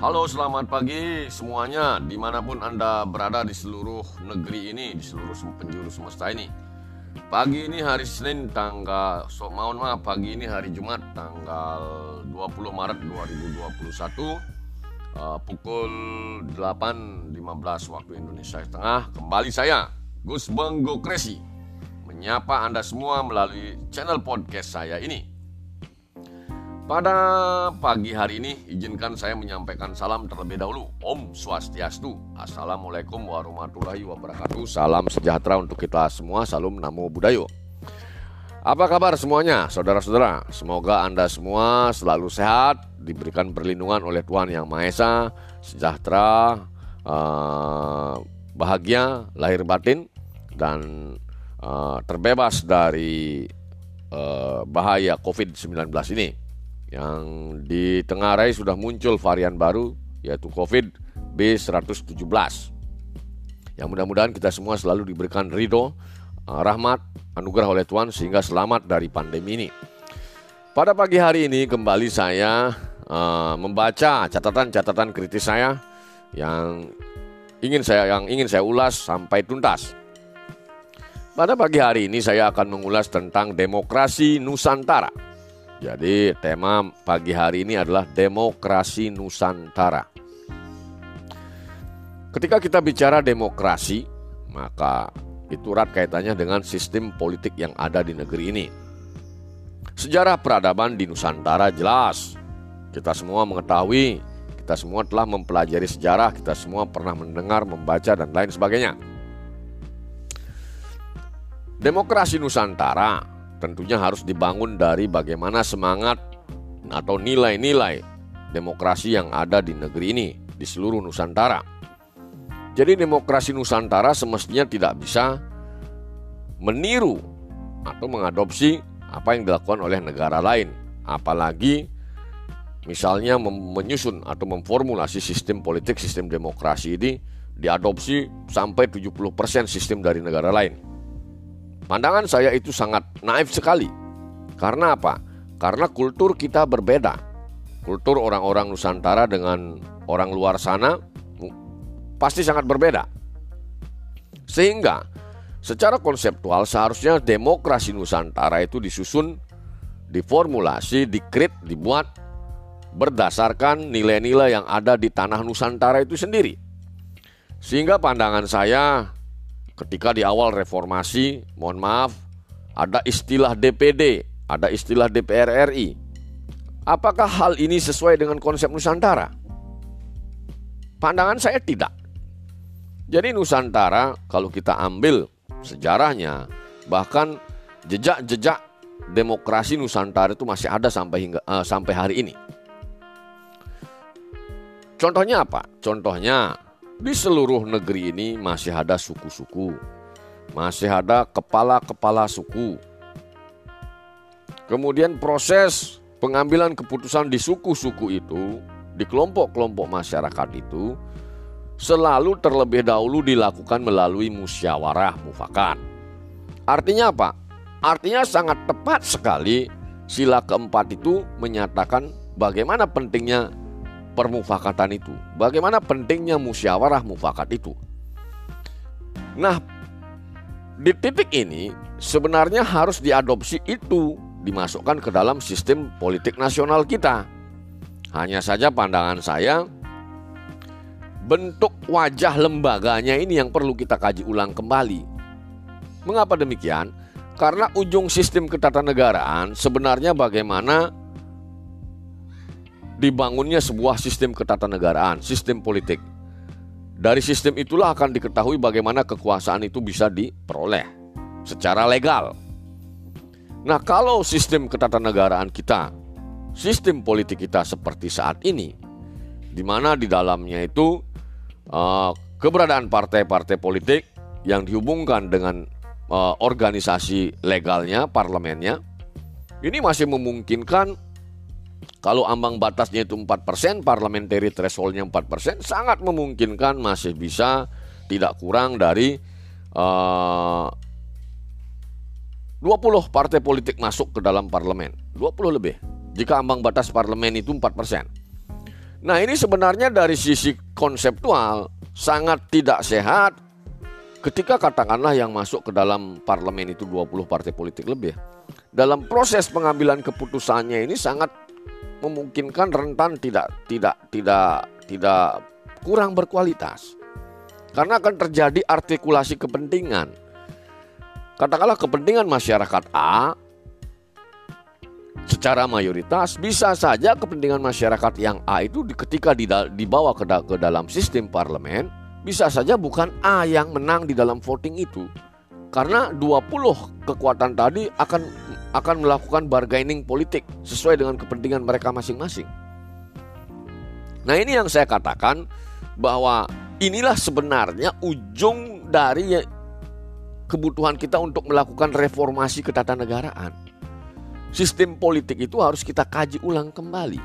Halo selamat pagi semuanya di mana pun anda berada di seluruh negeri ini di seluruh penjuru semesta ini. Pagi ini hari Senin tanggal so, mohon maaf pagi ini hari Jumat tanggal 20 Maret 2021 uh, pukul 8.15 waktu Indonesia Tengah kembali saya Gus Benggo Kresi menyapa anda semua melalui channel podcast saya ini pada pagi hari ini, izinkan saya menyampaikan salam terlebih dahulu. Om Swastiastu. Assalamualaikum warahmatullahi wabarakatuh. Salam sejahtera untuk kita semua. Salam Namo Buddhaya. Apa kabar semuanya, saudara-saudara? Semoga Anda semua selalu sehat, diberikan perlindungan oleh Tuhan Yang Maha Esa, sejahtera, eh, bahagia, lahir batin, dan eh, terbebas dari eh, bahaya COVID-19 ini yang di tengah rai sudah muncul varian baru yaitu COVID B117. Yang mudah-mudahan kita semua selalu diberikan ridho, eh, rahmat, anugerah oleh Tuhan sehingga selamat dari pandemi ini. Pada pagi hari ini kembali saya uh, membaca catatan-catatan kritis saya yang ingin saya yang ingin saya ulas sampai tuntas. Pada pagi hari ini saya akan mengulas tentang demokrasi Nusantara. Jadi tema pagi hari ini adalah demokrasi Nusantara. Ketika kita bicara demokrasi, maka itu erat kaitannya dengan sistem politik yang ada di negeri ini. Sejarah peradaban di Nusantara jelas. Kita semua mengetahui, kita semua telah mempelajari sejarah, kita semua pernah mendengar, membaca, dan lain sebagainya. Demokrasi Nusantara tentunya harus dibangun dari bagaimana semangat atau nilai-nilai demokrasi yang ada di negeri ini, di seluruh Nusantara. Jadi demokrasi Nusantara semestinya tidak bisa meniru atau mengadopsi apa yang dilakukan oleh negara lain, apalagi misalnya menyusun atau memformulasi sistem politik, sistem demokrasi ini diadopsi sampai 70% sistem dari negara lain. Pandangan saya itu sangat naif sekali. Karena apa? Karena kultur kita berbeda. Kultur orang-orang Nusantara dengan orang luar sana pasti sangat berbeda. Sehingga secara konseptual seharusnya demokrasi Nusantara itu disusun, diformulasi, dikrit, dibuat berdasarkan nilai-nilai yang ada di tanah Nusantara itu sendiri. Sehingga pandangan saya ketika di awal reformasi, mohon maaf, ada istilah DPD, ada istilah DPR RI. Apakah hal ini sesuai dengan konsep Nusantara? Pandangan saya tidak. Jadi Nusantara kalau kita ambil sejarahnya, bahkan jejak-jejak demokrasi Nusantara itu masih ada sampai hingga uh, sampai hari ini. Contohnya apa? Contohnya di seluruh negeri ini masih ada suku-suku, masih ada kepala-kepala suku. Kemudian proses pengambilan keputusan di suku-suku itu, di kelompok-kelompok masyarakat itu, selalu terlebih dahulu dilakukan melalui musyawarah mufakat. Artinya apa? Artinya sangat tepat sekali sila keempat itu menyatakan bagaimana pentingnya permufakatan itu. Bagaimana pentingnya musyawarah mufakat itu. Nah, di titik ini sebenarnya harus diadopsi itu dimasukkan ke dalam sistem politik nasional kita. Hanya saja pandangan saya bentuk wajah lembaganya ini yang perlu kita kaji ulang kembali. Mengapa demikian? Karena ujung sistem ketatanegaraan sebenarnya bagaimana dibangunnya sebuah sistem ketatanegaraan, sistem politik. Dari sistem itulah akan diketahui bagaimana kekuasaan itu bisa diperoleh secara legal. Nah, kalau sistem ketatanegaraan kita, sistem politik kita seperti saat ini, di mana di dalamnya itu uh, keberadaan partai-partai politik yang dihubungkan dengan uh, organisasi legalnya, parlemennya, ini masih memungkinkan kalau ambang batasnya itu 4%, parliamentary thresholdnya 4%, sangat memungkinkan masih bisa tidak kurang dari eh, uh, 20 partai politik masuk ke dalam parlemen. 20 lebih. Jika ambang batas parlemen itu 4%. Nah, ini sebenarnya dari sisi konseptual sangat tidak sehat ketika katakanlah yang masuk ke dalam parlemen itu 20 partai politik lebih. Dalam proses pengambilan keputusannya ini sangat memungkinkan rentan tidak tidak tidak tidak kurang berkualitas. Karena akan terjadi artikulasi kepentingan. Katakanlah kepentingan masyarakat A secara mayoritas bisa saja kepentingan masyarakat yang A itu ketika dibawa ke, dalam sistem parlemen bisa saja bukan A yang menang di dalam voting itu. Karena 20 kekuatan tadi akan akan melakukan bargaining politik sesuai dengan kepentingan mereka masing-masing. Nah, ini yang saya katakan bahwa inilah sebenarnya ujung dari kebutuhan kita untuk melakukan reformasi ketatanegaraan. Sistem politik itu harus kita kaji ulang kembali.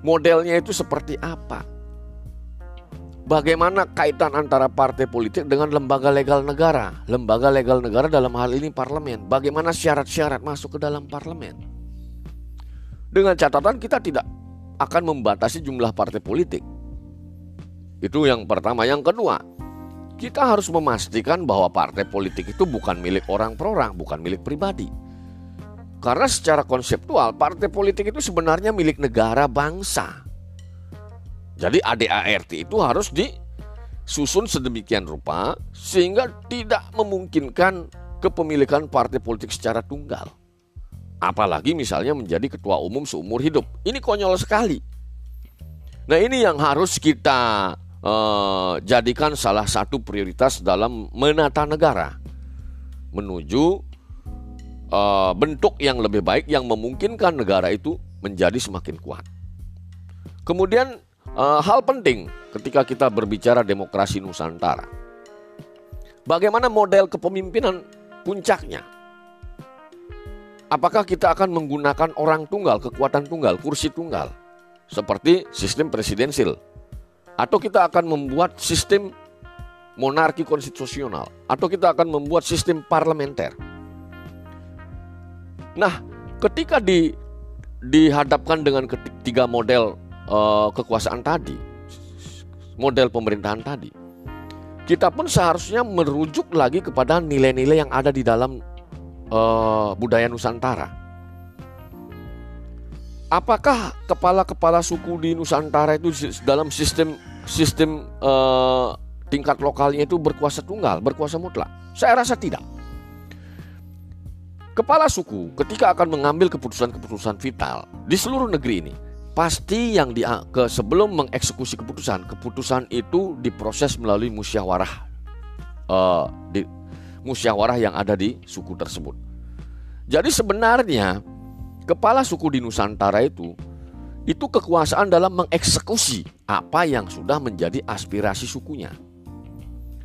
Modelnya itu seperti apa? Bagaimana kaitan antara partai politik dengan lembaga legal negara? Lembaga legal negara dalam hal ini parlemen. Bagaimana syarat-syarat masuk ke dalam parlemen? Dengan catatan kita tidak akan membatasi jumlah partai politik itu yang pertama. Yang kedua, kita harus memastikan bahwa partai politik itu bukan milik orang per orang, bukan milik pribadi. Karena secara konseptual partai politik itu sebenarnya milik negara bangsa. Jadi ADART itu harus disusun sedemikian rupa sehingga tidak memungkinkan kepemilikan partai politik secara tunggal. Apalagi misalnya menjadi ketua umum seumur hidup. Ini konyol sekali. Nah ini yang harus kita uh, jadikan salah satu prioritas dalam menata negara menuju uh, bentuk yang lebih baik yang memungkinkan negara itu menjadi semakin kuat. Kemudian uh, hal penting ketika kita berbicara demokrasi Nusantara. Bagaimana model kepemimpinan puncaknya? Apakah kita akan menggunakan orang tunggal, kekuatan tunggal, kursi tunggal seperti sistem presidensil atau kita akan membuat sistem monarki konstitusional atau kita akan membuat sistem parlementer. Nah, ketika di dihadapkan dengan ketiga model uh, kekuasaan tadi, model pemerintahan tadi, kita pun seharusnya merujuk lagi kepada nilai-nilai yang ada di dalam uh, budaya Nusantara. Apakah kepala-kepala suku di Nusantara itu dalam sistem sistem uh, tingkat lokalnya itu berkuasa tunggal, berkuasa mutlak? Saya rasa tidak. Kepala suku ketika akan mengambil keputusan-keputusan vital di seluruh negeri ini, pasti yang di ke sebelum mengeksekusi keputusan, keputusan itu diproses melalui musyawarah uh, di musyawarah yang ada di suku tersebut. Jadi sebenarnya kepala suku di Nusantara itu itu kekuasaan dalam mengeksekusi apa yang sudah menjadi aspirasi sukunya.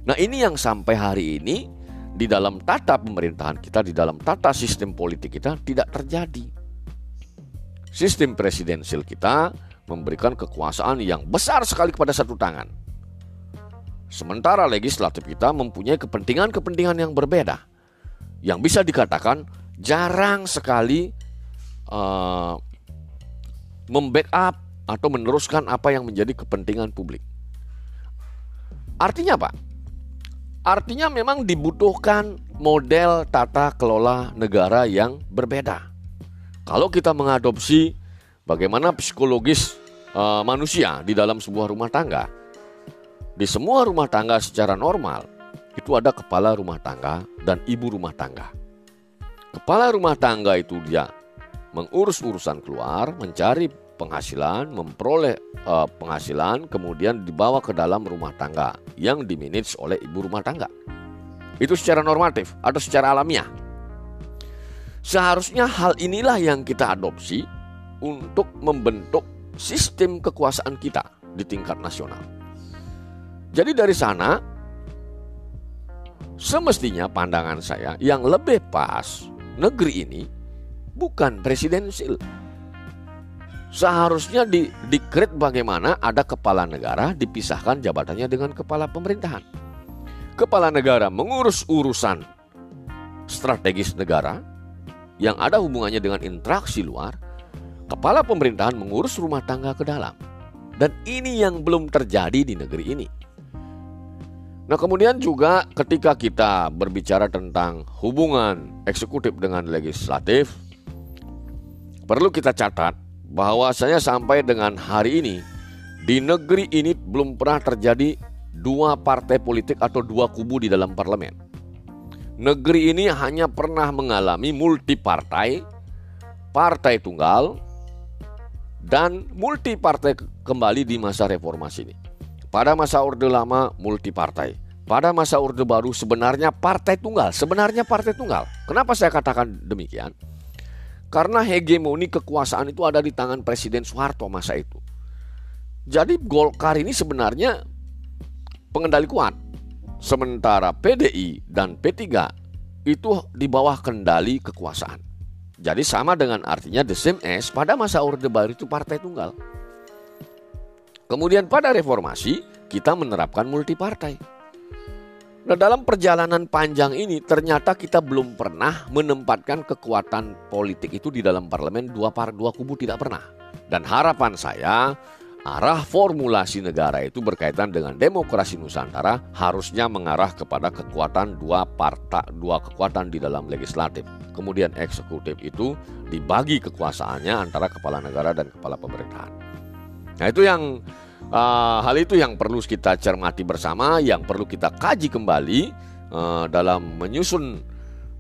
Nah, ini yang sampai hari ini di dalam tata pemerintahan kita, di dalam tata sistem politik kita tidak terjadi. Sistem presidensil kita memberikan kekuasaan yang besar sekali kepada satu tangan. Sementara legislatif kita mempunyai kepentingan-kepentingan yang berbeda. Yang bisa dikatakan jarang sekali uh, membackup atau meneruskan apa yang menjadi kepentingan publik. Artinya apa? Artinya memang dibutuhkan model tata kelola negara yang berbeda. Kalau kita mengadopsi bagaimana psikologis uh, manusia di dalam sebuah rumah tangga, di semua rumah tangga secara normal itu ada kepala rumah tangga dan ibu rumah tangga. Kepala rumah tangga itu dia mengurus urusan keluar, mencari penghasilan, memperoleh uh, penghasilan, kemudian dibawa ke dalam rumah tangga yang dimanage oleh ibu rumah tangga. Itu secara normatif atau secara alamiah. Seharusnya hal inilah yang kita adopsi untuk membentuk sistem kekuasaan kita di tingkat nasional. Jadi dari sana semestinya pandangan saya yang lebih pas negeri ini bukan presidensil. Seharusnya di dikrit bagaimana ada kepala negara dipisahkan jabatannya dengan kepala pemerintahan. Kepala negara mengurus urusan strategis negara yang ada hubungannya dengan interaksi luar. kepala pemerintahan mengurus rumah tangga ke dalam. Dan ini yang belum terjadi di negeri ini. Nah, kemudian juga ketika kita berbicara tentang hubungan eksekutif dengan legislatif, perlu kita catat bahwasanya sampai dengan hari ini di negeri ini belum pernah terjadi dua partai politik atau dua kubu di dalam parlemen. Negeri ini hanya pernah mengalami multi partai, tunggal, dan multi partai kembali di masa reformasi ini. Pada masa Orde Lama multi partai, pada masa Orde Baru sebenarnya partai tunggal, sebenarnya partai tunggal. Kenapa saya katakan demikian? Karena hegemoni kekuasaan itu ada di tangan Presiden Soeharto masa itu. Jadi Golkar ini sebenarnya pengendali kuat. Sementara PDI dan P3 itu di bawah kendali kekuasaan. Jadi sama dengan artinya the same as pada masa Orde Baru itu partai tunggal. Kemudian pada reformasi kita menerapkan multi partai. Nah dalam perjalanan panjang ini ternyata kita belum pernah menempatkan kekuatan politik itu di dalam parlemen dua par dua kubu tidak pernah. Dan harapan saya arah formulasi negara itu berkaitan dengan demokrasi Nusantara harusnya mengarah kepada kekuatan dua partai dua kekuatan di dalam legislatif. Kemudian eksekutif itu dibagi kekuasaannya antara kepala negara dan kepala pemerintahan. Nah, itu yang uh, hal itu yang perlu kita cermati bersama, yang perlu kita kaji kembali uh, dalam menyusun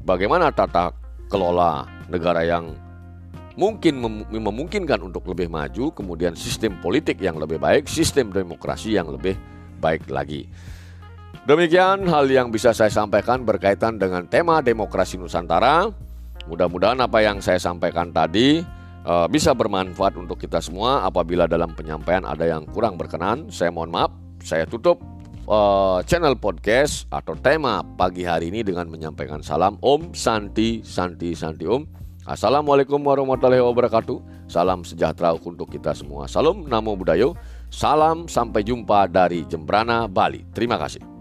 bagaimana tata kelola negara yang mungkin mem memungkinkan untuk lebih maju, kemudian sistem politik yang lebih baik, sistem demokrasi yang lebih baik lagi. Demikian hal yang bisa saya sampaikan berkaitan dengan tema demokrasi Nusantara. Mudah-mudahan apa yang saya sampaikan tadi uh, bisa bermanfaat untuk kita semua. Apabila dalam penyampaian ada yang kurang berkenan, saya mohon maaf. Saya tutup uh, channel podcast atau tema pagi hari ini dengan menyampaikan salam Om Santi Santi Santi Om. Assalamualaikum warahmatullahi wabarakatuh. Salam sejahtera untuk kita semua. Salam namo budayo. Salam sampai jumpa dari Jembrana, Bali. Terima kasih.